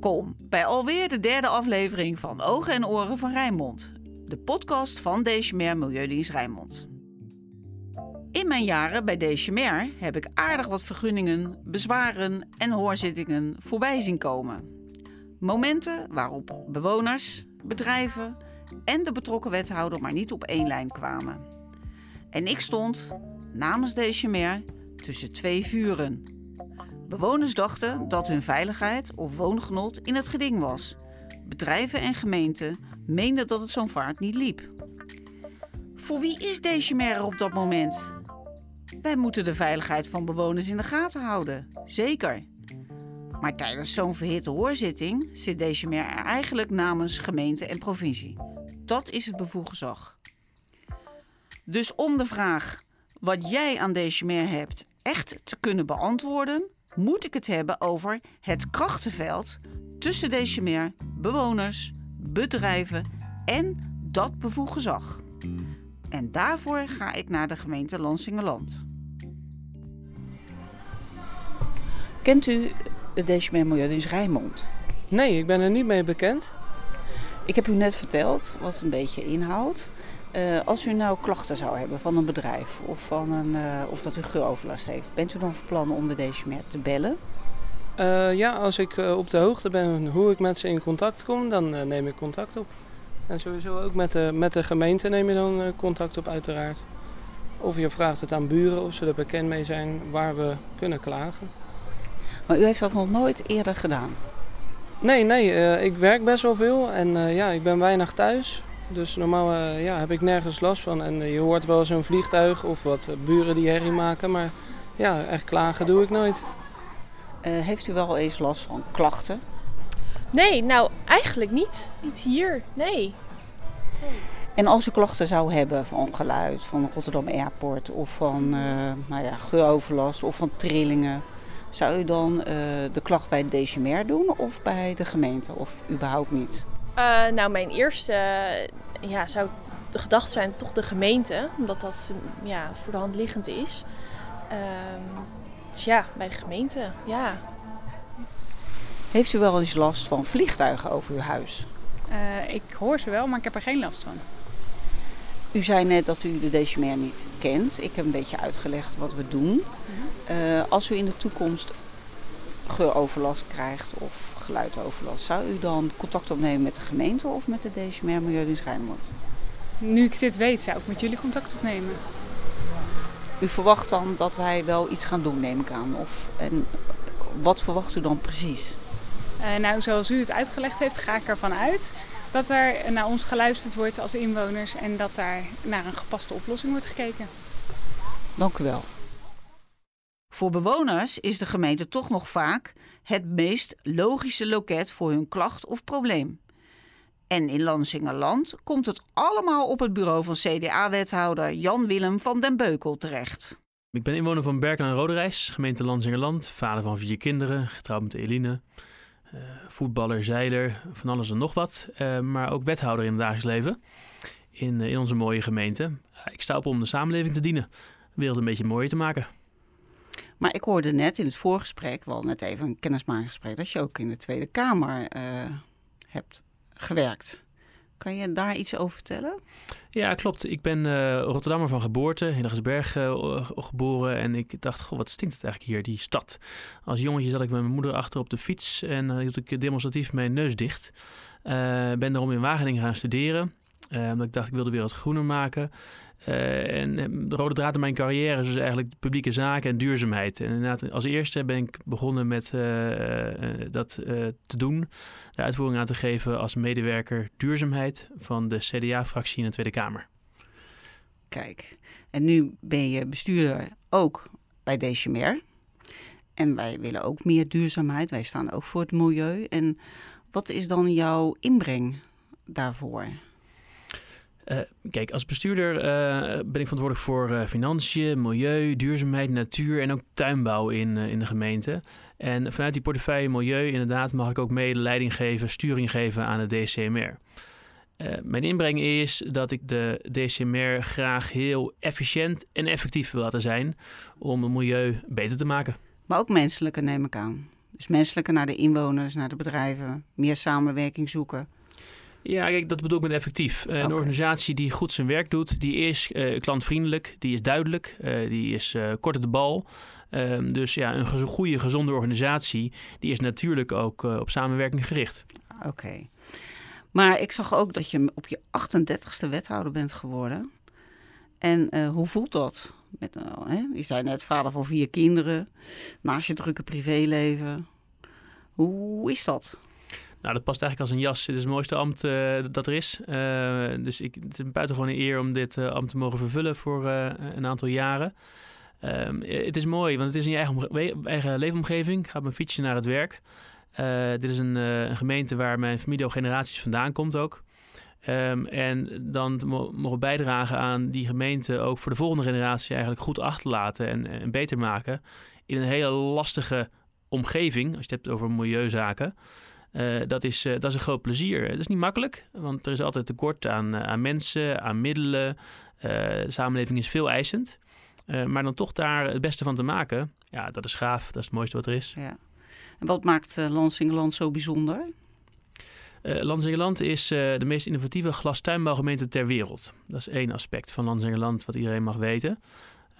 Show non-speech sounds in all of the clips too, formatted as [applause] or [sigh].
Welkom bij alweer de derde aflevering van Ogen en Oren van Rijnmond, de podcast van Dechemer Milieudienst Rijnmond. In mijn jaren bij Dechemer heb ik aardig wat vergunningen, bezwaren en hoorzittingen voorbij zien komen. Momenten waarop bewoners, bedrijven en de betrokken wethouder maar niet op één lijn kwamen. En ik stond namens Dechemer tussen twee vuren. Bewoners dachten dat hun veiligheid of woongenot in het geding was. Bedrijven en gemeenten meenden dat het zo'n vaart niet liep. Voor wie is Dechemer er op dat moment? Wij moeten de veiligheid van bewoners in de gaten houden, zeker. Maar tijdens zo'n verhitte hoorzitting zit er eigenlijk namens gemeente en provincie. Dat is het bevoegd gezag. Dus om de vraag wat jij aan Dechemer hebt echt te kunnen beantwoorden, moet ik het hebben over het krachtenveld tussen Dechemer, bewoners, bedrijven en dat bevoegd gezag. En daarvoor ga ik naar de gemeente Lansingerland. Kent u de Dechemer Milieudienst Rijnmond? Nee, ik ben er niet mee bekend. Ik heb u net verteld wat het een beetje inhoudt. Uh, als u nou klachten zou hebben van een bedrijf of, van een, uh, of dat u geuroverlast heeft, bent u dan van plan om de Dechemer te bellen? Uh, ja, als ik op de hoogte ben hoe ik met ze in contact kom, dan neem ik contact op. En sowieso ook met de, met de gemeente neem je dan contact op uiteraard. Of je vraagt het aan buren of ze er bekend mee zijn waar we kunnen klagen. Maar u heeft dat nog nooit eerder gedaan? Nee, nee. ik werk best wel veel en ja, ik ben weinig thuis. Dus normaal uh, ja, heb ik nergens last van. En uh, je hoort wel zo'n vliegtuig of wat buren die herrie maken. Maar ja, echt klagen doe ik nooit. Uh, heeft u wel eens last van klachten? Nee, nou eigenlijk niet. Niet hier, nee. nee. En als u klachten zou hebben van geluid, van Rotterdam Airport of van nou ja, geuroverlast of van trillingen, zou u dan de klacht bij de Decimer doen of bij de gemeente of überhaupt niet? Uh, nou, mijn eerste uh, ja, zou de gedachte zijn toch de gemeente, omdat dat ja, voor de hand liggend is. Uh, dus ja, bij de gemeente, ja. Heeft u wel eens last van vliegtuigen over uw huis? Eh, ik hoor ze wel, maar ik heb er geen last van. U zei net dat u de Decimer niet kent. Ik heb een beetje uitgelegd wat we doen. -hmm. als u in de toekomst geuroverlast krijgt of geluidoverlast, zou u dan contact opnemen met de gemeente of met de Decimer Milieudienst Rijnmond? Nu ik dit weet, zou ik met jullie contact opnemen. U verwacht dan dat wij wel iets gaan doen, neem ik aan. Of, en wat verwacht u dan precies? Uh, nou, zoals u het uitgelegd heeft, ga ik ervan uit dat er naar ons geluisterd wordt als inwoners en dat daar naar een gepaste oplossing wordt gekeken. Dank u wel. Voor bewoners is de gemeente toch nog vaak het meest logische loket voor hun klacht of probleem. En in Lansingerland komt het allemaal op het bureau van CDA-wethouder Jan-Willem van den Beukel terecht. Ik ben inwoner van Berkel en Roderijs, gemeente Lansingerland, vader van vier kinderen, getrouwd met Eline, uh, voetballer, zeiler, van alles en nog wat, uh, maar ook wethouder in het dagelijks leven in, uh, in onze mooie gemeente. ik sta op om de samenleving te dienen, de wereld een beetje mooier te maken. Maar ik hoorde net in het voorgesprek, wel net even een kennismakingsgesprek, dat je ook in de Tweede Kamer uh, hebt gewerkt. Kan je daar iets over vertellen? Ja, klopt. Ik ben uh, Rotterdammer van geboorte, in Dagersberg uh, geboren. En ik dacht, goh, wat stinkt het eigenlijk hier, die stad. Als jongetje zat ik met mijn moeder achter op de fiets en hield ik demonstratief mijn neus dicht. ben daarom in Wageningen gaan studeren. omdat ik dacht, ik wilde de wereld groener maken. Uh, en de rode draad in mijn carrière is dus eigenlijk publieke zaken en duurzaamheid. En inderdaad, als eerste ben ik begonnen met uh, uh, dat te doen. De uitvoering aan te geven als medewerker duurzaamheid van de CDA-fractie in de Tweede Kamer. Kijk, en nu ben je bestuurder ook bij Decimer. En wij willen ook meer duurzaamheid. Wij staan ook voor het milieu. En wat is dan jouw inbreng daarvoor? Uh, kijk, als bestuurder uh, ben ik verantwoordelijk voor uh, financiën, milieu, duurzaamheid, natuur en ook tuinbouw in, in de gemeente. En vanuit die portefeuille milieu inderdaad mag ik ook mee leiding geven, sturing geven aan de DCMR. mijn inbreng is dat ik de DCMR graag heel efficiënt en effectief wil laten zijn om het milieu beter te maken. Maar ook menselijke neem ik aan. Dus menselijker naar de inwoners, naar de bedrijven, meer samenwerking zoeken. Ja, kijk, dat bedoel ik met effectief. Uh, Een organisatie die goed zijn werk doet, die is eh, klantvriendelijk, die is duidelijk, eh, die is eh, kort op de bal. Ehm, dus ja, een gez- goede, gezonde organisatie, die is natuurlijk ook eh, op samenwerking gericht. Oké. Maar ik zag ook dat je op je 38ste wethouder bent geworden. En eh, hoe voelt dat? Met, eh, hè? Je zei net vader van vier kinderen, naast je drukke privéleven. Hoe is dat? Nou, dat past eigenlijk als een jas. Dit is het mooiste ambt eh, dat er is. Eh, dus ik, het is een buitengewone eer om dit eh, ambt te mogen vervullen voor een aantal jaren. Ehm, eh, het is mooi, want het is in je eigen, we- eigen leefomgeving. Ik ga mijn fietsje naar het werk. Dit is een, een gemeente waar mijn familie al generaties vandaan komt ook. Ehm, en dan mo- mogen bijdragen aan die gemeente ook voor de volgende generatie eigenlijk goed achterlaten en, en beter maken. In een hele lastige omgeving, als je het hebt over milieuzaken. Eh, dat, is, eh, dat is een groot plezier. Het is niet makkelijk, want er is altijd tekort aan, eh, aan mensen, aan middelen. De samenleving is veel eisend. Maar dan toch daar het beste van te maken, ja, dat is gaaf. Dat is het mooiste wat er is. Ja. En wat maakt Lansingerland zo bijzonder? Uh, is uh, de meest innovatieve glastuinbouwgemeente ter wereld. Dat is één aspect van Lansingerland wat iedereen mag weten.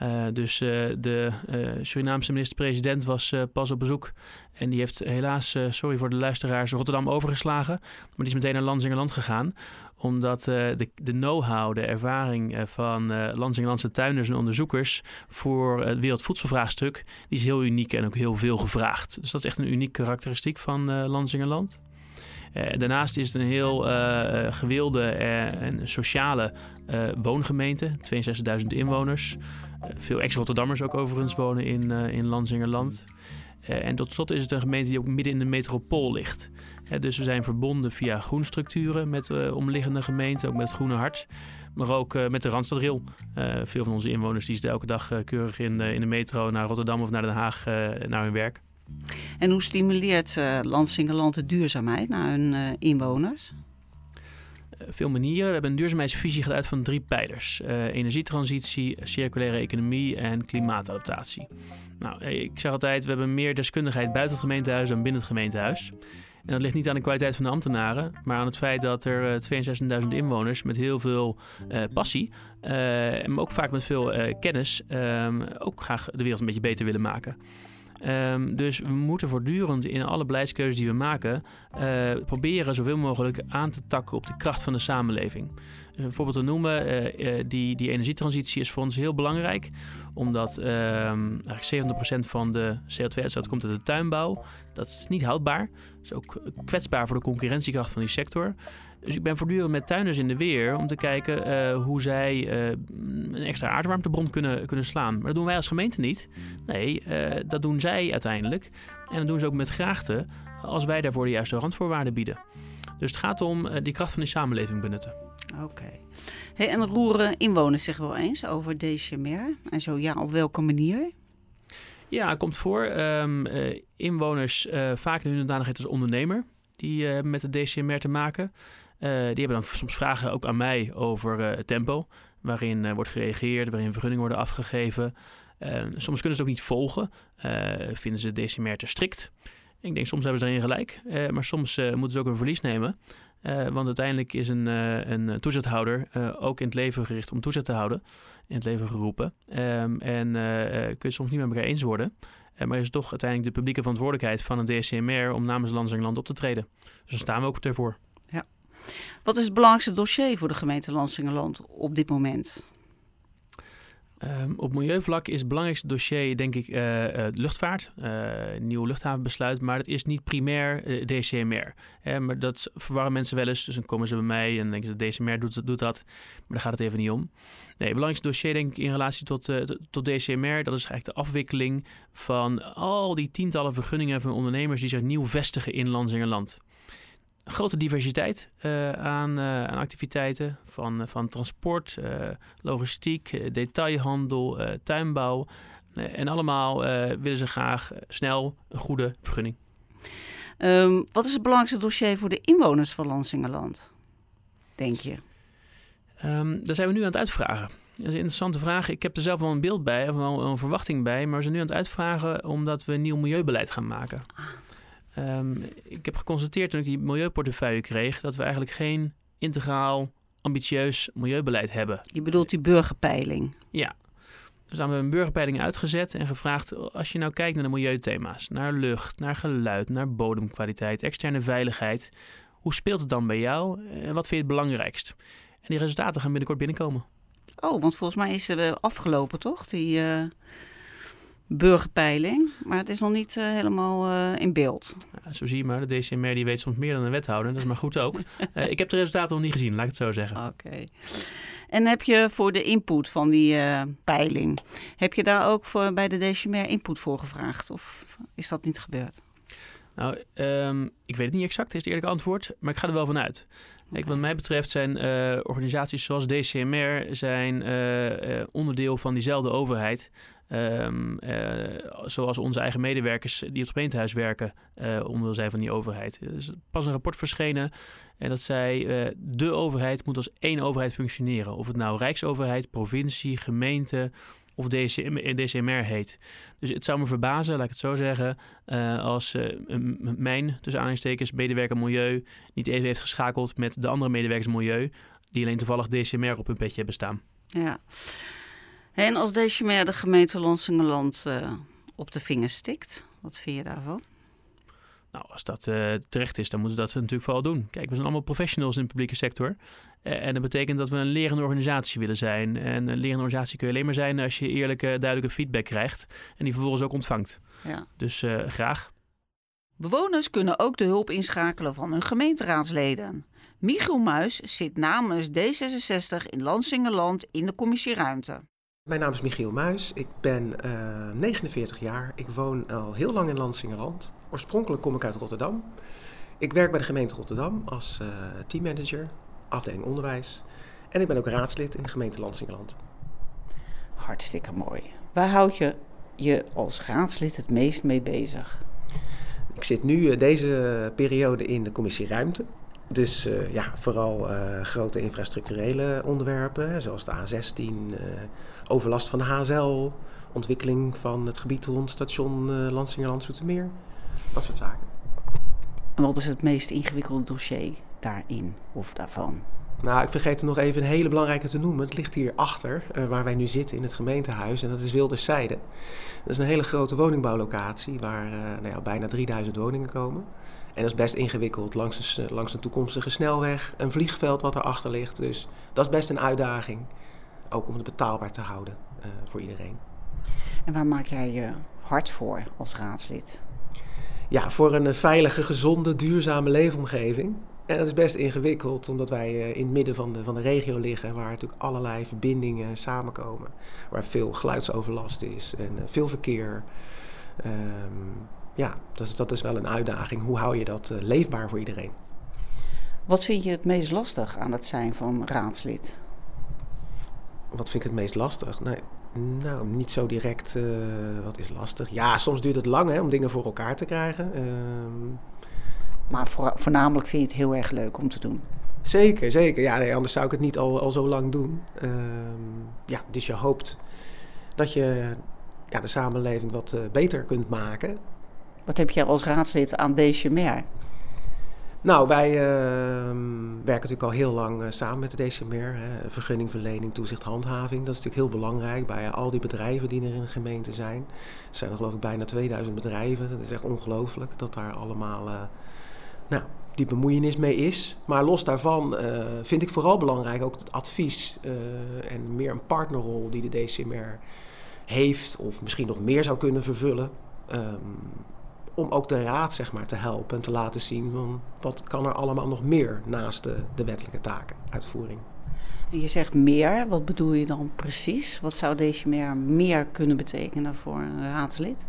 Uh, dus uh, de uh, Surinaamse minister-president was pas op bezoek. En die heeft helaas, sorry voor de luisteraars, Rotterdam overgeslagen. Maar die is meteen naar Lansingerland gegaan. Omdat de, de know-how, de ervaring van uh, Lansingerlandse tuinders en onderzoekers voor het wereldvoedselvraagstuk, die is heel uniek en ook heel veel gevraagd. Dus dat is echt een uniek karakteristiek van Lansingerland. Daarnaast is het een heel gewilde en sociale woongemeente, 62.000 inwoners. Uh, veel ex-Rotterdammers ook overigens wonen in, uh, in Lansingerland. Uh, en tot slot is het een gemeente die ook midden in de metropool ligt. Dus we zijn verbonden via groenstructuren met omliggende gemeenten, ook met het Groene Hart. Maar ook met de Randstadrail. Veel van onze inwoners die zitten elke dag keurig in, in de metro naar Rotterdam of naar Den Haag naar hun werk. En hoe stimuleert Lansingerland de duurzaamheid naar hun inwoners? Veel manieren. We hebben een duurzaamheidsvisie uit van drie pijlers: uh, energietransitie, circulaire economie en klimaatadaptatie. Nou, ik zeg altijd: we hebben meer deskundigheid buiten het gemeentehuis dan binnen het gemeentehuis. En dat ligt niet aan de kwaliteit van de ambtenaren, maar aan het feit dat er uh, 62.000 inwoners met heel veel passie, uh, en ook vaak met veel kennis, um, ook graag de wereld een beetje beter willen maken. Um, dus we moeten voortdurend in alle beleidskeuzes die we maken uh, proberen zoveel mogelijk aan te takken op de kracht van de samenleving. Dus een voorbeeld te noemen, uh, die, die energietransitie is voor ons heel belangrijk, omdat eigenlijk 70% van de CO2-uitstoot komt uit de tuinbouw. Dat is niet houdbaar, dat is ook kwetsbaar voor de concurrentiekracht van die sector. Dus ik ben voortdurend met tuinders in de weer om te kijken uh, hoe zij uh, een extra aardwarmtebron kunnen, kunnen slaan. Maar dat doen wij als gemeente niet. Nee, uh, dat doen zij uiteindelijk. En dat doen ze ook met graagte als wij daarvoor de juiste randvoorwaarden bieden. Dus het gaat om die kracht van die samenleving benutten. Oké. Okay. Hey, en roeren inwoners zich wel eens over DCMR? En zo ja, op welke manier? Ja, het komt voor. Um, inwoners vaak in hun hoedanigheid als ondernemer die met de DCMR te maken. Uh, die hebben dan soms vragen ook aan mij over uh, het tempo waarin uh, wordt gereageerd, waarin vergunningen worden afgegeven. soms kunnen ze het ook niet volgen, vinden ze de DCMR te strikt. Ik denk soms hebben ze daarin gelijk, maar soms moeten ze ook een verlies nemen. want uiteindelijk is een, een toezichthouder ook in het leven gericht om toezicht te houden, in het leven geroepen. Um, en kun je soms niet met elkaar eens worden. maar is het toch uiteindelijk de publieke verantwoordelijkheid van een DCMR om namens Lansingerland op te treden. Dus daar staan we ook ervoor. Wat is het belangrijkste dossier voor de gemeente Lansingerland op dit moment? Um, op milieuvlak is het belangrijkste dossier, denk ik, uh, uh, luchtvaart. Uh, nieuw luchthavenbesluit, maar dat is niet primair DCMR. Maar dat verwarren mensen wel eens. Dus dan komen ze bij mij en denken ze, DCMR doet, doet dat. Maar daar gaat het even niet om. Nee, het belangrijkste dossier, denk ik, in relatie tot, tot DCMR... dat is eigenlijk de afwikkeling van al die tientallen vergunningen van ondernemers... die zich nieuw vestigen in Lansingerland grote diversiteit uh, aan, uh, aan, activiteiten. Van, uh, van transport, logistiek, detailhandel, tuinbouw. en allemaal willen ze graag snel een goede vergunning. Um, wat is het belangrijkste dossier voor de inwoners van Lansingerland, denk je? Um, daar zijn we nu aan het uitvragen. Dat is een interessante vraag. Ik heb er zelf wel een beeld bij, of wel een verwachting bij. Maar we zijn nu aan het uitvragen omdat we een nieuw milieubeleid gaan maken. Ehm, ik heb geconstateerd toen ik die milieuportefeuille kreeg dat we eigenlijk geen integraal ambitieus milieubeleid hebben. Je bedoelt die burgerpeiling? Ja. Dus dan hebben we een burgerpeiling uitgezet en gevraagd: als je nou kijkt naar de milieuthema's, naar lucht, naar geluid, naar bodemkwaliteit, externe veiligheid, hoe speelt het dan bij jou en wat vind je het belangrijkst? En die resultaten gaan binnenkort binnenkomen. Oh, want volgens mij is er afgelopen, toch? Die uh, burgerpeiling. Maar het is nog niet uh, helemaal uh, in beeld. Ja, zo zie je maar. De DCMR die weet soms meer dan een wethouder. Dat is maar goed ook. [laughs] ik heb de resultaten nog niet gezien, laat ik het zo zeggen. Oké. En heb je voor de input van die peiling, heb je daar ook voor, bij de DCMR input voor gevraagd? Of is dat niet gebeurd? Nou, um, ik weet het niet exact, is het eerlijke antwoord, maar ik ga er wel vanuit. Kijk, wat mij betreft zijn uh, organisaties zoals DCMR zijn uh, onderdeel van diezelfde overheid. Um, zoals onze eigen medewerkers die op het gemeentehuis werken, onderdeel zijn van die overheid. Er is pas een rapport verschenen en dat zei: de overheid moet als één overheid functioneren. Of het nou Rijksoverheid, provincie, gemeente of DCM, DCMR heet. Dus het zou me verbazen, laat ik het zo zeggen, uh, als uh, mijn, tussen aanhalingstekens, medewerker milieu niet even heeft geschakeld met de andere medewerkers milieu, die alleen toevallig DCMR op hun petje hebben staan. Ja. En als DCMR de gemeente Lansingerland uh, op de vingers stikt, wat vind je daarvan? Nou, als dat uh, terecht is, dan moeten ze dat natuurlijk vooral doen. Kijk, we zijn allemaal professionals in de publieke sector. Uh, en dat betekent dat we een lerende organisatie willen zijn. En een lerende organisatie kun je alleen maar zijn als je eerlijke, duidelijke feedback krijgt. En die vervolgens ook ontvangt. Ja. Dus graag. Bewoners kunnen ook de hulp inschakelen van hun gemeenteraadsleden. Michiel Muis zit namens D66 in Lansingerland in de commissieruimte. Mijn naam is Michiel Muis. Ik ben 49 jaar. Ik woon al heel lang in Lansingerland. Oorspronkelijk kom ik uit Rotterdam. Ik werk bij de gemeente Rotterdam als uh, teammanager, afdeling onderwijs. En ik ben ook raadslid in de gemeente Lansingerland. Hartstikke mooi. Waar houd je je als raadslid het meest mee bezig? Ik zit nu uh, deze periode in de commissie Ruimte. Dus uh, ja, vooral grote infrastructurele onderwerpen, zoals de A16, overlast van de HSL, ontwikkeling van het gebied rond station Lansingerland-Zoetermeer. Dat soort zaken. En wat is het meest ingewikkelde dossier daarin of daarvan? Nou, ik vergeet er nog even een hele belangrijke te noemen. Het ligt hier achter, uh, waar wij nu zitten in het gemeentehuis. En dat is Wilderszijde. Dat is een hele grote woningbouwlocatie waar uh, nou ja, bijna 3000 woningen komen. En dat is best ingewikkeld langs een, langs een toekomstige snelweg. Een vliegveld wat erachter ligt. Dus dat is best een uitdaging. Ook om het betaalbaar te houden uh, voor iedereen. En waar maak jij je hard voor als raadslid? ja, voor een veilige, gezonde, duurzame leefomgeving. En dat is best ingewikkeld, omdat wij eh, in het midden van de, van de regio liggen, waar natuurlijk allerlei verbindingen samenkomen. Waar veel geluidsoverlast is en eh, veel verkeer. Um, ja, dat is, dat is wel een uitdaging. Hoe hou je dat uh, leefbaar voor iedereen? Wat vind je het meest lastig aan het zijn van raadslid? Wat vind ik het meest lastig? Nee, nou, niet zo direct. Uh, wat is lastig? Ja, soms duurt het lang hè, om dingen voor elkaar te krijgen. Uh, maar voor, voornamelijk vind je het heel erg leuk om te doen. Zeker, zeker. Ja, nee, anders zou ik het niet al, al zo lang doen. Uh, ja, dus je hoopt dat je ja, de samenleving wat uh, beter kunt maken. Wat heb jij als raadslid aan DCMR? Nou, wij uh, werken natuurlijk al heel lang uh, samen met de DCMR. Hè. Vergunningverlening, toezicht, handhaving. Dat is natuurlijk heel belangrijk bij al die bedrijven die er in de gemeente zijn. Er zijn er geloof ik bijna 2000 bedrijven. Dat is echt ongelooflijk dat daar allemaal uh, nou, die bemoeienis mee is. Maar los daarvan vind ik vooral belangrijk ook het advies en meer een partnerrol die de DCMR heeft of misschien nog meer zou kunnen vervullen. Um, om ook de raad zeg maar, te helpen en te laten zien van wat kan er allemaal nog meer naast de, de wettelijke taken, uitvoering. En je zegt meer, wat bedoel je dan precies? Wat zou deze meer, meer kunnen betekenen voor een raadslid?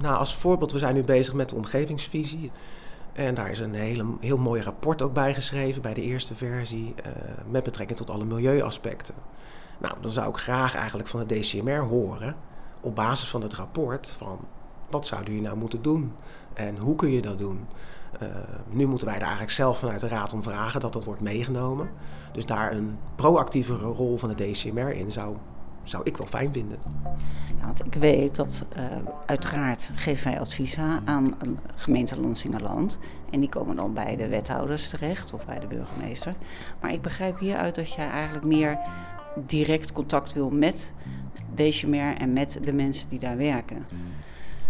Nou, als voorbeeld, we zijn nu bezig met de omgevingsvisie. En daar is een hele, heel mooi rapport ook bij geschreven bij de eerste versie, uh, met betrekking tot alle milieuaspecten. Nou, dan zou ik graag eigenlijk van de DCMR horen, op basis van het rapport, van wat zouden jullie nou moeten doen? En hoe kun je dat doen? Uh, nu moeten wij er eigenlijk zelf vanuit de Raad om vragen dat dat wordt meegenomen. Dus daar een proactievere rol van de DCMR in zou zou ik wel fijn vinden. Ja, want ik weet dat uh, uiteraard geven wij advies aan gemeente Lansingerland. En die komen dan bij de wethouders terecht of bij de burgemeester. Maar ik begrijp hieruit dat jij eigenlijk meer direct contact wil met Decimer en met de mensen die daar werken.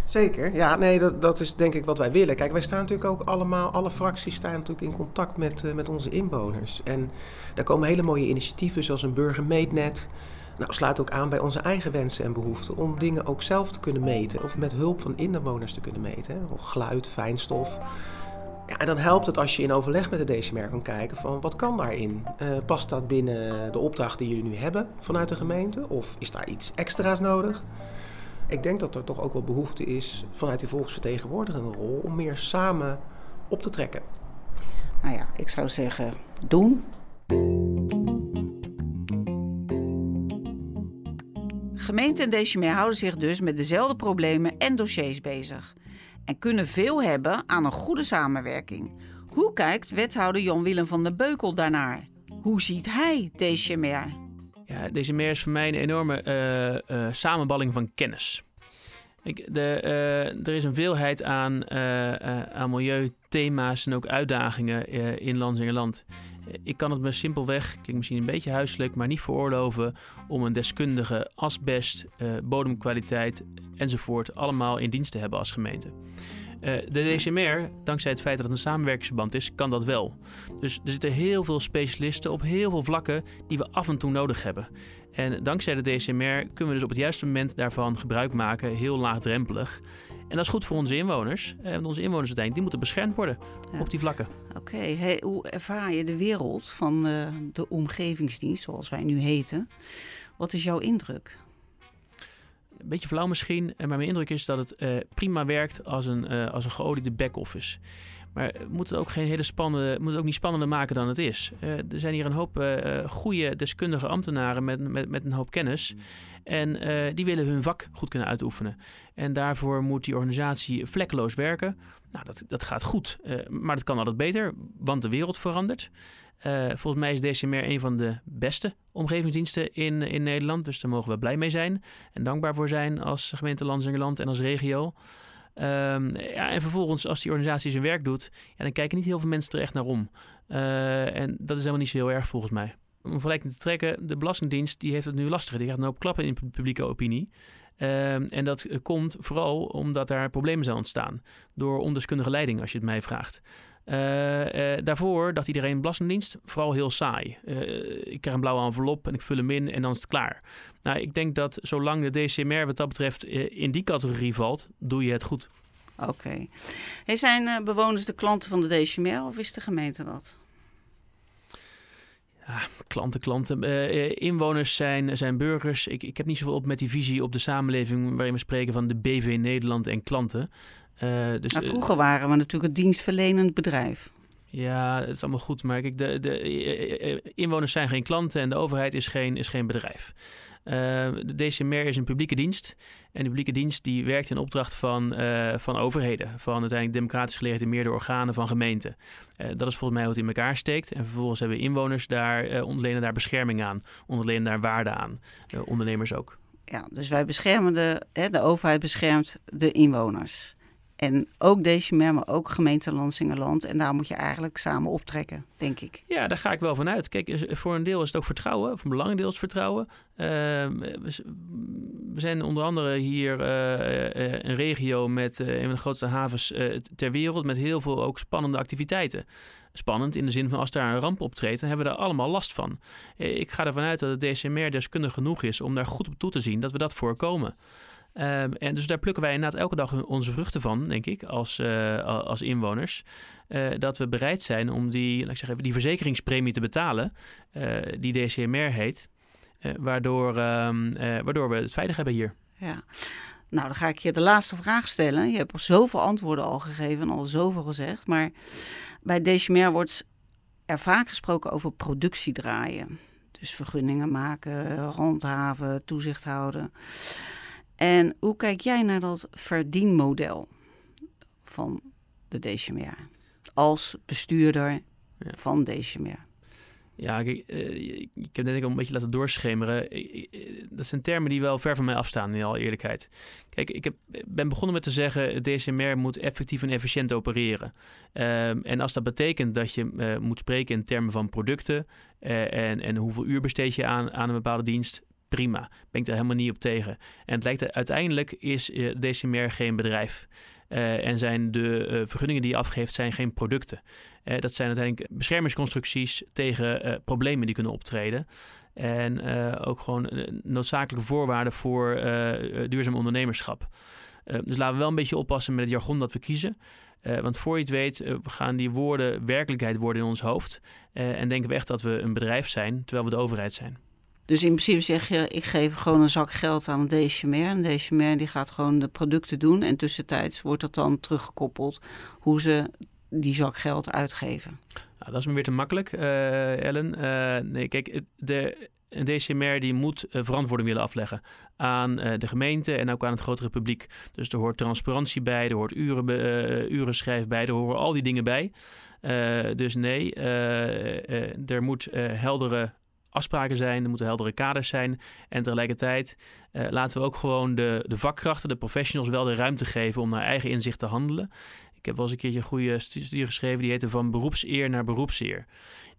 Zeker, ja, nee, dat, dat is denk ik wat wij willen. Kijk, wij staan natuurlijk ook allemaal, alle fracties staan natuurlijk in contact met, uh, met onze inwoners. En daar komen hele mooie initiatieven zoals een burgermeetnet. Nou, sluit ook aan bij onze eigen wensen en behoeften om dingen ook zelf te kunnen meten of met hulp van inwoners te kunnen meten. Hè? Geluid, fijnstof. Ja, en dan helpt het als je in overleg met de DCMR kan kijken van wat kan daarin? Uh, past dat binnen de opdracht die jullie nu hebben vanuit de gemeente? Of is daar iets extra's nodig? Ik denk dat er toch ook wel behoefte is vanuit die volksvertegenwoordigende rol om meer samen op te trekken. Nou ja, ik zou zeggen, doen. Gemeente en DCMR houden zich dus met dezelfde problemen en dossiers bezig. En kunnen veel hebben aan een goede samenwerking. Hoe kijkt wethouder Jan-Willem van der Beukel daarnaar? Hoe ziet hij DCMR? Ja, DCMR is voor mij een enorme uh, uh, samenballing van kennis. Ik, de, uh, er is een veelheid aan, aan milieuthema's en ook uitdagingen in Lanzingerland. Ik kan het me simpelweg, klinkt misschien een beetje huiselijk, maar niet veroorloven om een deskundige asbest, bodemkwaliteit enzovoort allemaal in dienst te hebben als gemeente. Uh, de DCMR, dankzij het feit dat het een samenwerkingsverband is, kan dat wel. Dus er zitten heel veel specialisten op heel veel vlakken die we af en toe nodig hebben. En dankzij de DCMR kunnen we dus op het juiste moment daarvan gebruik maken, heel laagdrempelig. En dat is goed voor onze inwoners. En eh, onze inwoners uiteindelijk, die moeten beschermd worden op die vlakken. Oké, hey, hoe ervaar je de wereld van uh, de omgevingsdienst, zoals wij nu heten? Wat is jouw indruk? Een beetje flauw misschien, maar mijn indruk is dat het uh, prima werkt als een, uh, als een geoliede back-office. Maar we moeten het ook, geen hele spannende, moeten ook niet spannender maken dan het is. Er zijn hier een hoop goede deskundige ambtenaren met, met, met een hoop kennis. En die willen hun vak goed kunnen uitoefenen. En daarvoor moet die organisatie vlekkeloos werken. Nou, dat, dat gaat goed. maar dat kan altijd beter, want de wereld verandert. Volgens mij is DCMR een van de beste omgevingsdiensten in, in Nederland. Dus daar mogen we blij mee zijn. En dankbaar voor zijn als gemeente Lansingerland en als regio. Um, ja, en vervolgens, als die organisatie zijn werk doet, dan kijken niet heel veel mensen er echt naar om. Uh, en dat is helemaal niet zo heel erg volgens mij. Om vergelijking te trekken, de Belastingdienst die heeft het nu lastiger. Die gaat een hoop klappen in publieke opinie. Uh, en dat komt vooral omdat daar problemen zijn ontstaan. Door ondeskundige leiding, als je het mij vraagt. Uh, uh, daarvoor dacht iedereen Belastingdienst vooral heel saai. Uh, ik krijg een blauwe envelop en ik vul hem in en dan is het klaar. Nou, ik denk dat zolang de DCMR wat dat betreft in die categorie valt, doe je het goed. Oké. Okay. Hey, zijn bewoners de klanten van de DCMR of is de gemeente dat? Ja, klanten, klanten. inwoners zijn, zijn burgers. Ik, ik heb niet zoveel op met die visie op de samenleving waarin we spreken van de BV Nederland en klanten. Uh, dus, nou, vroeger waren we natuurlijk het dienstverlenend bedrijf. Ja, het is allemaal goed, maar kijk, de, de inwoners zijn geen klanten en de overheid is geen, is geen bedrijf. Uh, de DCMR is een publieke dienst. En de publieke dienst die werkt in opdracht van, uh, van overheden. Van uiteindelijk democratisch gelegitimeerde organen van gemeenten. Uh, dat is volgens mij hoe het in elkaar steekt. En vervolgens hebben inwoners daar, onderlenen daar bescherming aan. Onderlenen daar waarde aan. ondernemers ook. Ja, dus wij beschermen de, hè, de overheid beschermt de inwoners. En ook Decimer, maar ook gemeente Lansingerland. En daar moet je eigenlijk samen optrekken, denk ik. Ja, daar ga ik wel vanuit. Kijk, voor een deel is het ook vertrouwen. Voor een belangrijk deel is het vertrouwen. Uh, we zijn onder andere hier uh, een regio met een van de grootste havens ter wereld. Met heel veel ook spannende activiteiten. Spannend in de zin van als daar een ramp optreedt, dan hebben we daar allemaal last van. Ik ga ervan uit dat de DCMR deskundig genoeg is om daar goed op toe te zien dat we dat voorkomen. Um, en dus daar plukken wij inderdaad elke dag onze vruchten van, denk ik, als, uh, als inwoners. Uh, dat we bereid zijn om die, laat ik zeggen, die verzekeringspremie te betalen, uh, die DCMR heet. waardoor, um, waardoor we het veilig hebben hier. Ja. Nou, dan ga ik je de laatste vraag stellen. Je hebt zoveel antwoorden al gegeven en al zoveel gezegd. Maar bij DCMR wordt er vaak gesproken over productie draaien. Dus vergunningen maken, handhaven, toezicht houden. En hoe kijk jij naar dat verdienmodel van de DCMR als bestuurder van DCMR? Ja, uh, ik heb net al een beetje laten doorschemeren. Dat zijn termen die wel ver van mij afstaan, in alle eerlijkheid. Kijk, ik heb, ben begonnen met te zeggen... DSMR moet effectief en efficiënt opereren. Um, en als dat betekent dat je uh, moet spreken in termen van producten... Uh, en, en hoeveel uur besteed je aan, aan een bepaalde dienst prima. Ben ik daar helemaal niet op tegen. En het lijkt uiteindelijk is uh, DCMR geen bedrijf. Uh, en zijn de uh, vergunningen die je afgeeft zijn geen producten. dat zijn uiteindelijk beschermingsconstructies tegen problemen die kunnen optreden. En ook gewoon noodzakelijke voorwaarden voor duurzaam ondernemerschap. dus laten we wel een beetje oppassen met het jargon dat we kiezen. want voor je het weet, we gaan die woorden werkelijkheid worden in ons hoofd. en denken we echt dat we een bedrijf zijn, terwijl we de overheid zijn. Dus in principe zeg je, ik geef gewoon een zak geld aan een DCMR. En de DCMR die gaat gewoon de producten doen. En tussentijds wordt dat dan teruggekoppeld hoe ze die zak geld uitgeven. Nou, dat is me weer te makkelijk, uh, Ellen. Uh, nee, kijk, de, een DCMR die moet uh, verantwoording willen afleggen aan de gemeente en ook aan het grotere publiek. Dus er hoort transparantie bij, er hoort uren, schrijf bij, er horen al die dingen bij. dus nee, er moet heldere afspraken zijn, er moeten heldere kaders zijn. En tegelijkertijd uh, laten we ook gewoon de, de vakkrachten, de professionals, wel de ruimte geven om naar eigen inzicht te handelen. Ik heb wel eens een keertje een goede studie geschreven, die heette Van beroepseer naar beroepseer.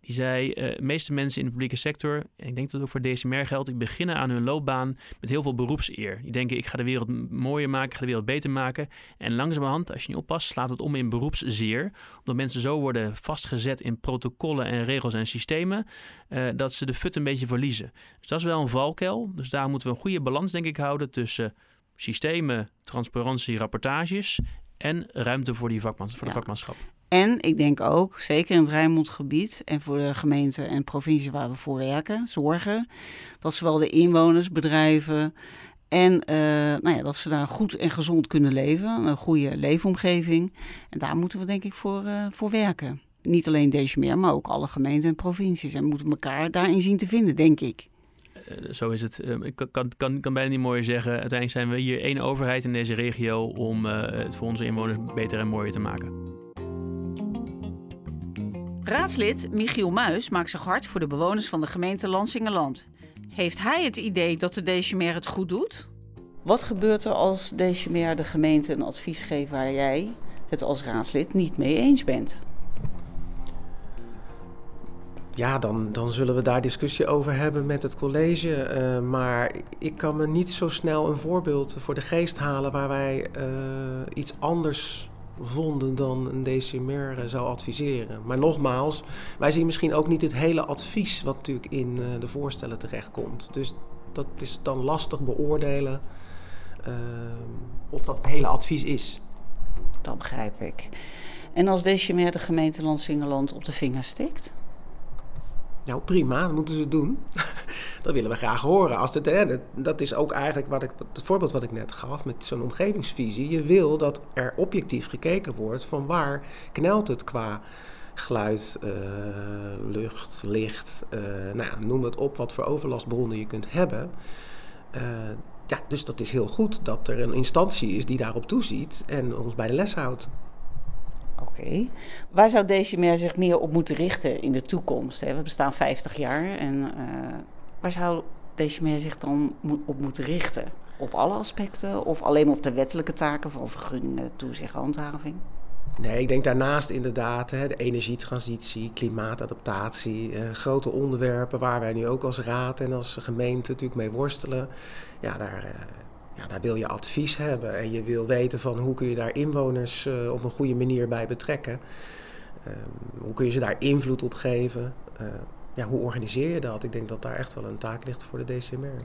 Die zei, uh, de meeste mensen in de publieke sector, en ik denk dat het ook voor DCMR geldt, die beginnen aan hun loopbaan met heel veel beroepseer. Die denken, ik ga de wereld mooier maken, ik ga de wereld beter maken. En langzamerhand, als je niet oppast, slaat het om in beroepszeer. Omdat mensen zo worden vastgezet in protocollen en regels en systemen, uh, dat ze de fut een beetje verliezen. Dus dat is wel een valkuil. Dus daar moeten we een goede balans, denk ik, houden tussen systemen, transparantie, rapportages en ruimte voor, die vakmans, voor de vakmanschap. En ik denk ook, zeker in het Rijnmondgebied en voor de gemeente en provincie waar we voor werken, zorgen dat zowel de inwoners, bedrijven en uh, nou ja, dat ze daar goed en gezond kunnen leven, een goede leefomgeving. En daar moeten we denk ik voor, uh, voor werken. Niet alleen deze meer, maar ook alle gemeenten en provincies. En moeten elkaar daarin zien te vinden, denk ik. Uh, zo is het. Ik kan, kan, kan bijna niet mooier zeggen. Uiteindelijk zijn we hier één overheid in deze regio om het voor onze inwoners beter en mooier te maken. Raadslid Michiel Muis maakt zich hard voor de bewoners van de gemeente Lansingerland. Heeft hij het idee dat de DCMR het goed doet? Wat gebeurt er als DCMR de gemeente een advies geeft waar jij het als raadslid niet mee eens bent? Ja, dan, dan zullen we daar discussie over hebben met het college. Uh, maar ik kan me niet zo snel een voorbeeld voor de geest halen waar wij uh, iets anders vonden dan een DCMR eh, zou adviseren. Maar nogmaals, wij zien misschien ook niet het hele advies wat natuurlijk in de voorstellen terechtkomt. Dus dat is dan lastig beoordelen of dat het hele advies is. Dat begrijp ik. En als DCMR de gemeente Landsingeland op de vinger stikt? Nou, prima, dat moeten ze doen. [laughs] dat willen we graag horen. Als het, hè, dat is ook eigenlijk wat ik, het voorbeeld wat ik net gaf met zo'n omgevingsvisie. Je wil dat er objectief gekeken wordt van waar knelt het qua geluid, uh, lucht, licht. Uh, nou ja, noem het op wat voor overlastbronnen je kunt hebben. Uh, ja, dus dat is heel goed dat er een instantie is die daarop toeziet en ons bij de les houdt. Oké. Waar zou DCMR zich meer op moeten richten in de toekomst? We bestaan 50 jaar en uh, waar zou DCMR zich dan op moeten richten? Op alle aspecten of alleen op de wettelijke taken van vergunningen, toezicht, handhaving? Nee, ik denk daarnaast inderdaad hè, de energietransitie, klimaatadaptatie, eh, grote onderwerpen waar wij nu ook als raad en als gemeente natuurlijk mee worstelen. Ja, daar, eh, ja, daar wil je advies hebben en je wil weten van hoe kun je daar inwoners uh, op een goede manier bij betrekken. Um, hoe kun je ze daar invloed op geven? Uh, ja, hoe organiseer je dat? Ik denk dat daar echt wel een taak ligt voor de DCMR.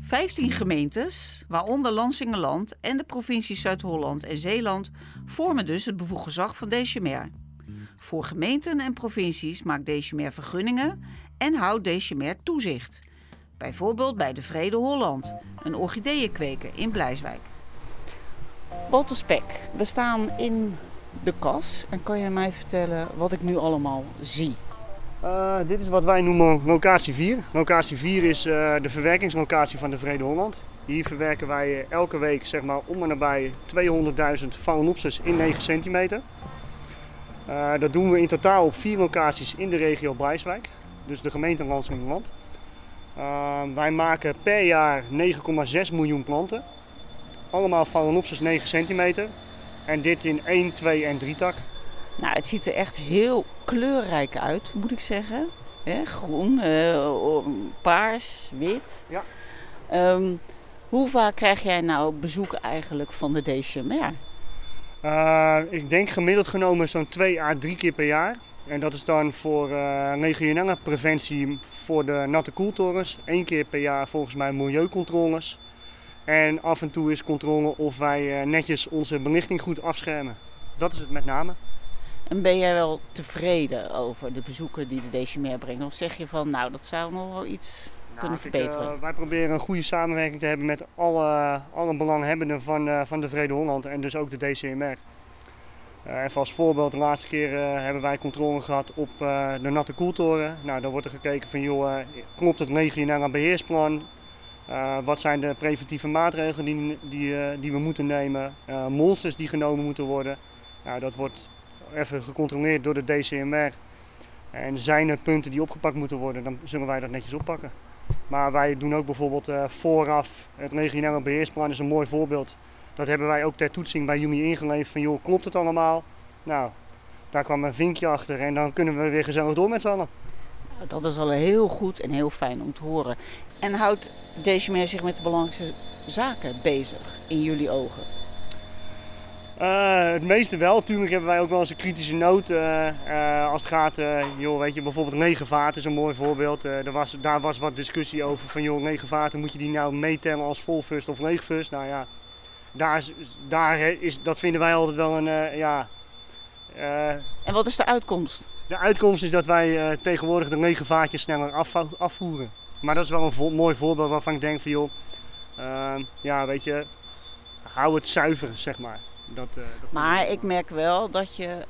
15 gemeentes, waaronder Lansingerland en de provincies Zuid-Holland en Zeeland, vormen dus het bevoegd gezag van DCMR. Voor gemeenten en provincies maakt DCMR vergunningen en houdt DCMR toezicht. Bijvoorbeeld bij de Vrede Holland, een orchideeënkweker in Blijswijk. Walter Spek, we staan in de kas. En kan je mij vertellen wat ik nu allemaal zie? Uh, dit is wat wij noemen locatie 4. Locatie 4 is uh, de verwerkingslocatie van de Vrede Holland. Hier verwerken wij elke week zeg maar, om en nabij 200.000 phalaenopsis in 9 centimeter. Uh, dat doen we in totaal op vier locaties in de regio Blijswijk, dus de gemeente Land. Uh, wij maken per jaar 9,6 miljoen planten. Allemaal Phalaenopsis 9 centimeter. En dit in 1, 2 en 3 tak. Nou, het ziet er echt heel kleurrijk uit, moet ik zeggen. He, groen, uh, paars, wit. Ja. Um, hoe vaak krijg jij nou bezoek eigenlijk van de DCMR? Uh, ik denk gemiddeld genomen zo'n 2 à 3 keer per jaar. En dat is dan voor uh, regionale preventie voor de natte koeltorens. Eén keer per jaar volgens mij milieucontroles. En af en toe is controle of wij uh, netjes onze belichting goed afschermen. Dat is het met name. En ben jij wel tevreden over de bezoeken die de DCMR brengt? Of zeg je van, nou, dat zou nog wel iets nou, kunnen verbeteren? Ik, wij proberen een goede samenwerking te hebben met alle, alle belanghebbenden van, van de Vrede Holland en dus ook de DCMR. Uh, even als voorbeeld, de laatste keer uh, hebben wij controle gehad op uh, de natte koeltoren. Nou, dan wordt er gekeken van, joh, klopt het regionale beheersplan? wat zijn de preventieve maatregelen die, die, die we moeten nemen? monsters die genomen moeten worden. Nou, dat wordt even gecontroleerd door de DCMR. En zijn er punten die opgepakt moeten worden, dan zullen wij dat netjes oppakken. Maar wij doen ook bijvoorbeeld vooraf, het regionale beheersplan is een mooi voorbeeld. Dat hebben wij ook ter toetsing bij Jumi ingeleverd van joh, klopt het allemaal? Nou, daar kwam een vinkje achter en dan kunnen we weer gezellig door met z'n allen. Dat is al heel goed en heel fijn om te horen. En houdt Decimer zich met de belangrijkste zaken bezig in jullie ogen? Uh, het meeste wel. Natuurlijk hebben wij ook wel eens een kritische noot. Uh, uh, als het gaat, joh, weet je, bijvoorbeeld negenvaart is een mooi voorbeeld. er was, daar was wat discussie over van, joh, negenvaarten, moet je die nou meetellen als volfust of leegfust? Nou ja, daar, daar is, dat vinden wij altijd wel een, uh, ja... Uh, en wat is de uitkomst? De uitkomst is dat wij uh, tegenwoordig de lege vaatjes sneller af, afvoeren. Maar dat is wel een vo mooi voorbeeld waarvan ik denk van joh, ja weet je, hou het zuiver zeg maar. Dat, dat maar ik merk wel dat je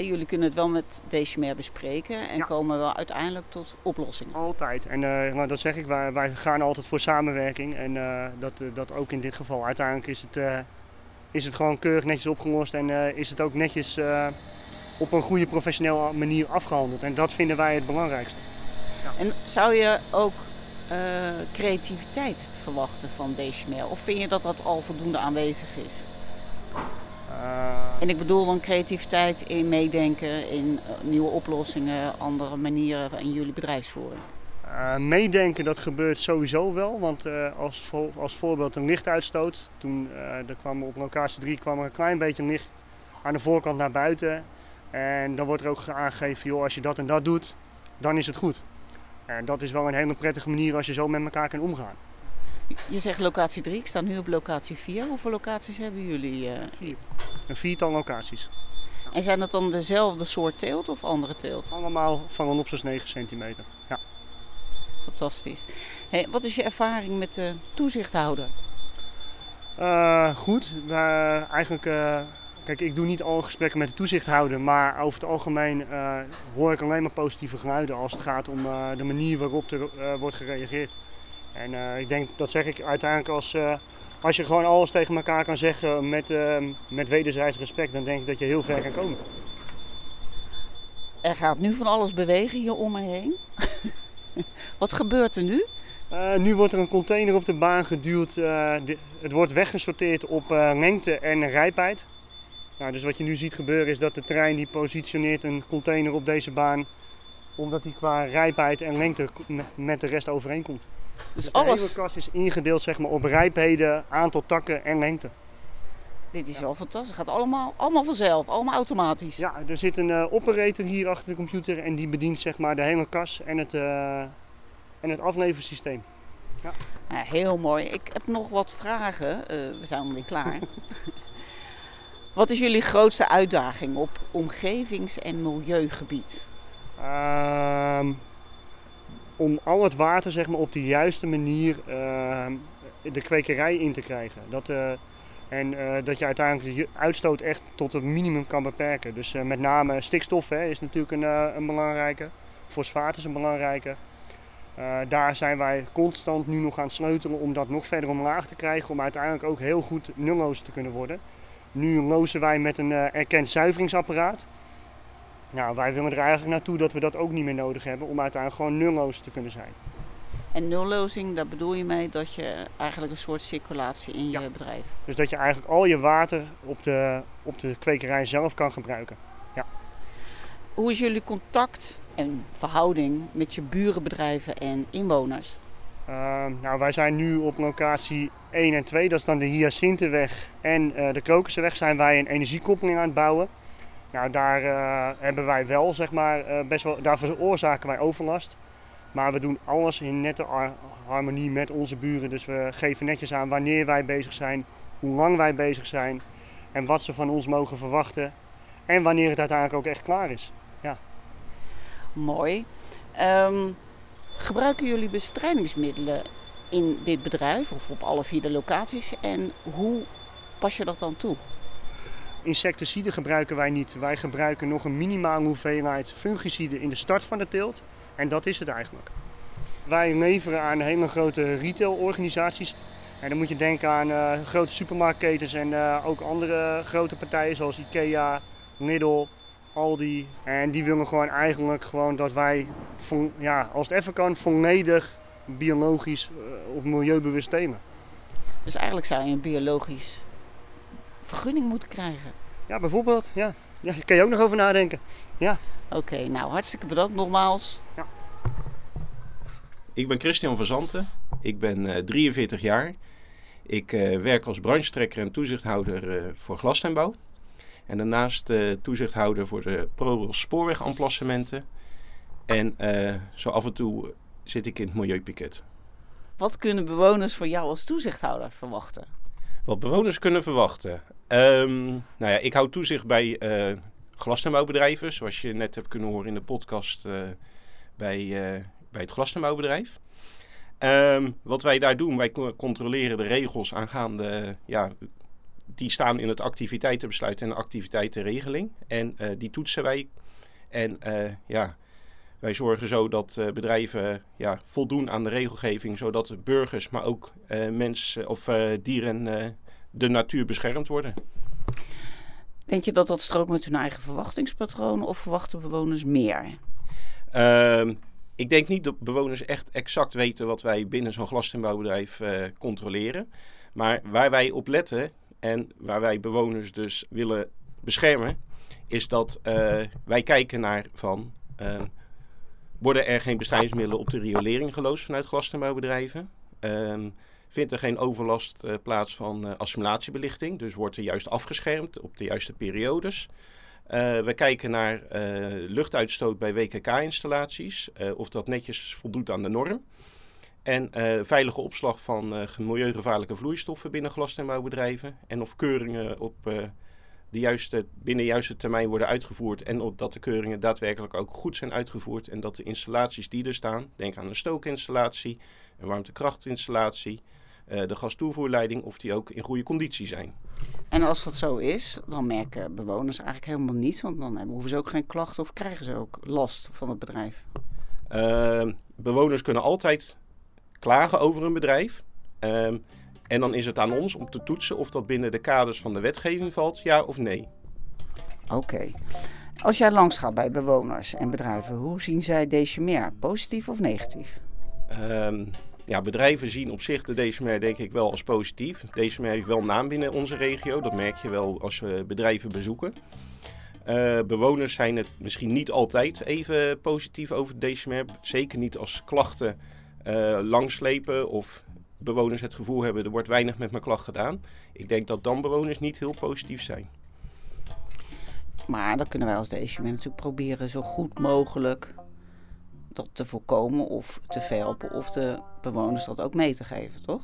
jullie kunnen het wel met Decimer bespreken en komen wel uiteindelijk tot oplossingen. Altijd. En uh, nou, dat zeg ik, wij, wij, gaan altijd voor samenwerking. En uh, dat, uh, dat ook in dit geval. Uiteindelijk is het, is het gewoon keurig netjes opgelost en is het ook netjes op een goede professionele manier afgehandeld. En dat vinden wij het belangrijkste. Ja. En zou je ook creativiteit verwachten van Decimer? Of vind je dat dat al voldoende aanwezig is? En ik bedoel dan creativiteit in meedenken, in eh, nieuwe oplossingen, andere manieren in jullie bedrijfsvoering. Uh, meedenken, dat gebeurt sowieso wel. Want uh, als, als voorbeeld een lichtuitstoot. Toen uh, er kwam op locatie 3 kwam er een klein beetje licht aan de voorkant naar buiten. En dan wordt er ook aangegeven, joh, als je dat en dat doet, dan is het goed. En dat is wel een hele prettige manier als je zo met elkaar kan omgaan. Je zegt locatie 3, ik sta nu op locatie 4. Hoeveel locaties hebben jullie? Uh... Vier. Een viertal locaties. En zijn dat dan dezelfde soort teelt of andere teelt? Allemaal van een opzes 9 centimeter. Ja. Fantastisch. Hey, wat is je ervaring met de toezichthouder? Uh, goed. Uh, eigenlijk, uh, kijk, ik doe niet alle gesprekken met de toezichthouder, maar over het algemeen hoor ik alleen maar positieve geluiden als het gaat om de manier waarop er wordt gereageerd. En uh, ik denk, dat zeg ik uiteindelijk als, uh, als je gewoon alles tegen elkaar kan zeggen met, uh, met wederzijds respect, dan denk ik dat je heel ver kan komen. Er gaat nu van alles bewegen hier om me heen. [laughs] Wat gebeurt er nu? nu wordt er een container op de baan geduwd. De, het wordt weggesorteerd op lengte en rijpheid. Nou, dus wat je nu ziet gebeuren is dat de trein die positioneert een container op deze baan omdat die qua rijpheid en lengte met de rest overeenkomt. Dus, dus alles... de hele is ingedeeld zeg maar, op rijpheden, aantal takken en lengte. Dit is wel fantastisch. Het gaat allemaal, allemaal vanzelf, allemaal automatisch. Ja, er zit een uh, operator hier achter de computer en die bedient zeg maar, de hele kas en het, uh, en het afleversysteem. Ja. ja. heel mooi. Ik heb nog wat vragen. Uh, we zijn nog niet klaar. [laughs] wat is jullie grootste uitdaging op omgevings- en milieugebied? Ehm, om al het water zeg maar, op de juiste manier uh, de kwekerij in te krijgen. Dat, uh, en uh, dat je uiteindelijk de uitstoot echt tot het minimum kan beperken. Dus met name stikstof hè, is natuurlijk een, een belangrijke. Fosfaat is een belangrijke. daar zijn wij constant nu nog aan het sleutelen om dat nog verder omlaag te krijgen. Om uiteindelijk ook heel goed nulloos te kunnen worden. Nu lozen wij met een erkend zuiveringsapparaat. Nou, wij willen er eigenlijk naartoe dat we dat ook niet meer nodig hebben om uiteindelijk gewoon nulloos te kunnen zijn. En nullozing, daar bedoel je mee dat je eigenlijk een soort circulatie in je bedrijf. Dus dat je eigenlijk al je water op de, op de kwekerij zelf kan gebruiken. Ja. Hoe is jullie contact en verhouding met je burenbedrijven en inwoners? Uh, nou, wij zijn nu op locatie 1 en 2, dat is dan de Hyacintheweg en uh, de Krokusenweg, zijn wij een energiekoppeling aan het bouwen. Nou, daar uh, hebben wij wel, zeg maar, uh, best wel, daar veroorzaken wij overlast. Maar we doen alles in nette harmonie met onze buren. Dus we geven netjes aan wanneer wij bezig zijn, hoe lang wij bezig zijn en wat ze van ons mogen verwachten. En wanneer het uiteindelijk ook echt klaar is. Ja. Mooi. Um, gebruiken jullie bestrijdingsmiddelen in dit bedrijf of op alle vier de locaties? En hoe pas je dat dan toe? Insecticiden gebruiken wij niet. Wij gebruiken nog een minimale hoeveelheid fungiciden in de start van de teelt. En dat is het eigenlijk. Wij leveren aan hele grote retailorganisaties. En dan moet je denken aan uh, grote supermarktketens en uh, ook andere grote partijen zoals Ikea, Lidl, Aldi. En die willen gewoon eigenlijk gewoon dat wij, ja, als het even kan, volledig biologisch uh, of milieubewust telen. Dus eigenlijk zou je een biologisch vergunning moeten krijgen? Ja, bijvoorbeeld. Ja. Ja, daar kan je ook nog over nadenken. Ja. Oké, nou hartstikke bedankt nogmaals. Ja. Ik ben Christian van Zanten. Ik ben uh, 43 jaar. Ik uh, werk als branchetrekker en toezichthouder uh, voor glastuinbouw. En daarnaast toezichthouder voor de ProRail spoorwegamplassementen. En zo af en toe zit ik in het milieupiket. Wat kunnen bewoners voor jou als toezichthouder verwachten? Wat bewoners kunnen verwachten? Um, nou ja, ik hou toezicht bij glastuinbouwbedrijven, zoals je net hebt kunnen horen in de podcast uh, bij, uh, bij het glastuinbouwbedrijf. Um, wat wij daar doen, wij controleren de regels aangaande, ja, die staan in het activiteitenbesluit en de activiteitenregeling. En uh, die toetsen wij. En ja, wij zorgen zo dat bedrijven ja, voldoen aan de regelgeving, zodat burgers, maar ook mensen of dieren de natuur beschermd worden. Denk je dat dat strookt met hun eigen verwachtingspatroon of verwachten bewoners meer? Uh, ik denk niet dat bewoners echt exact weten wat wij binnen zo'n glastuinbouwbedrijf uh, controleren. Maar waar wij op letten en waar wij bewoners dus willen beschermen, is dat uh, wij kijken naar van uh, worden er geen bestrijdingsmiddelen op de riolering geloosd vanuit glastuinbouwbedrijven? Ehm, vindt er geen overlast uh, plaats van uh, assimilatiebelichting. Dus wordt er juist afgeschermd op de juiste periodes. Uh, we kijken naar luchtuitstoot bij WKK-installaties, of dat netjes voldoet aan de norm. En veilige opslag van milieugevaarlijke vloeistoffen binnen glastuinbouwbedrijven. En of keuringen op de juiste, binnen de juiste termijn worden uitgevoerd. En of dat de keuringen daadwerkelijk ook goed zijn uitgevoerd. En dat de installaties die er staan, denk aan een stookinstallatie, een warmtekrachtinstallatie, de gastoevoerleiding, of die ook in goede conditie zijn. En als dat zo is, dan merken bewoners eigenlijk helemaal niets, want dan hoeven ze ook geen klachten of krijgen ze ook last van het bedrijf. Uh, bewoners kunnen altijd klagen over een bedrijf. Uh, en dan is het aan ons om te toetsen of dat binnen de kaders van de wetgeving valt, ja of nee. Oké. Okay. Als jij langs gaat bij bewoners en bedrijven, hoe zien zij deze meer? Positief of negatief? Um, ja, bedrijven zien op zich de DSMR denk ik wel als positief. DSMR heeft wel naam binnen onze regio. Dat merk je wel als we bedrijven bezoeken. Uh, bewoners zijn het misschien niet altijd even positief over DSMR. Zeker niet als klachten uh, langslepen of bewoners het gevoel hebben... er wordt weinig met mijn klacht gedaan. Ik denk dat dan bewoners niet heel positief zijn. Maar dan kunnen wij als DSMR natuurlijk proberen zo goed mogelijk dat te voorkomen of te verhelpen of de bewoners dat ook mee te geven, toch?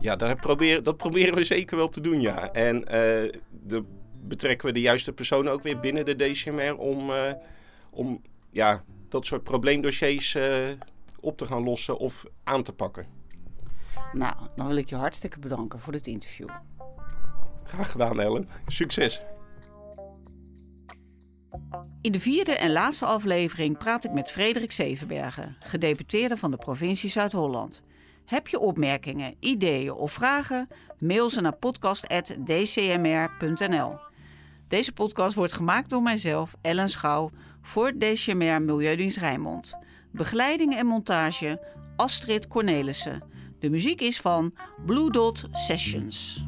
Ja, daar dat proberen we zeker wel te doen, ja. En uh, de, betrekken we de juiste personen ook weer binnen de DCMR om, uh, om ja, dat soort probleemdossiers uh, op te gaan lossen of aan te pakken. Nou, dan wil ik je hartstikke bedanken voor dit interview. Graag gedaan, Ellen. Succes! In de vierde en laatste aflevering praat ik met Frederik Zevenbergen, gedeputeerde van de provincie Zuid-Holland. Heb je opmerkingen, ideeën of vragen? Mail ze naar podcast.dcmr.nl. Deze podcast wordt gemaakt door mijzelf, Ellen Schouw, voor DCMR Milieudienst Rijnmond. Begeleiding en montage Astrid Cornelissen. De muziek is van Blue Dot Sessions.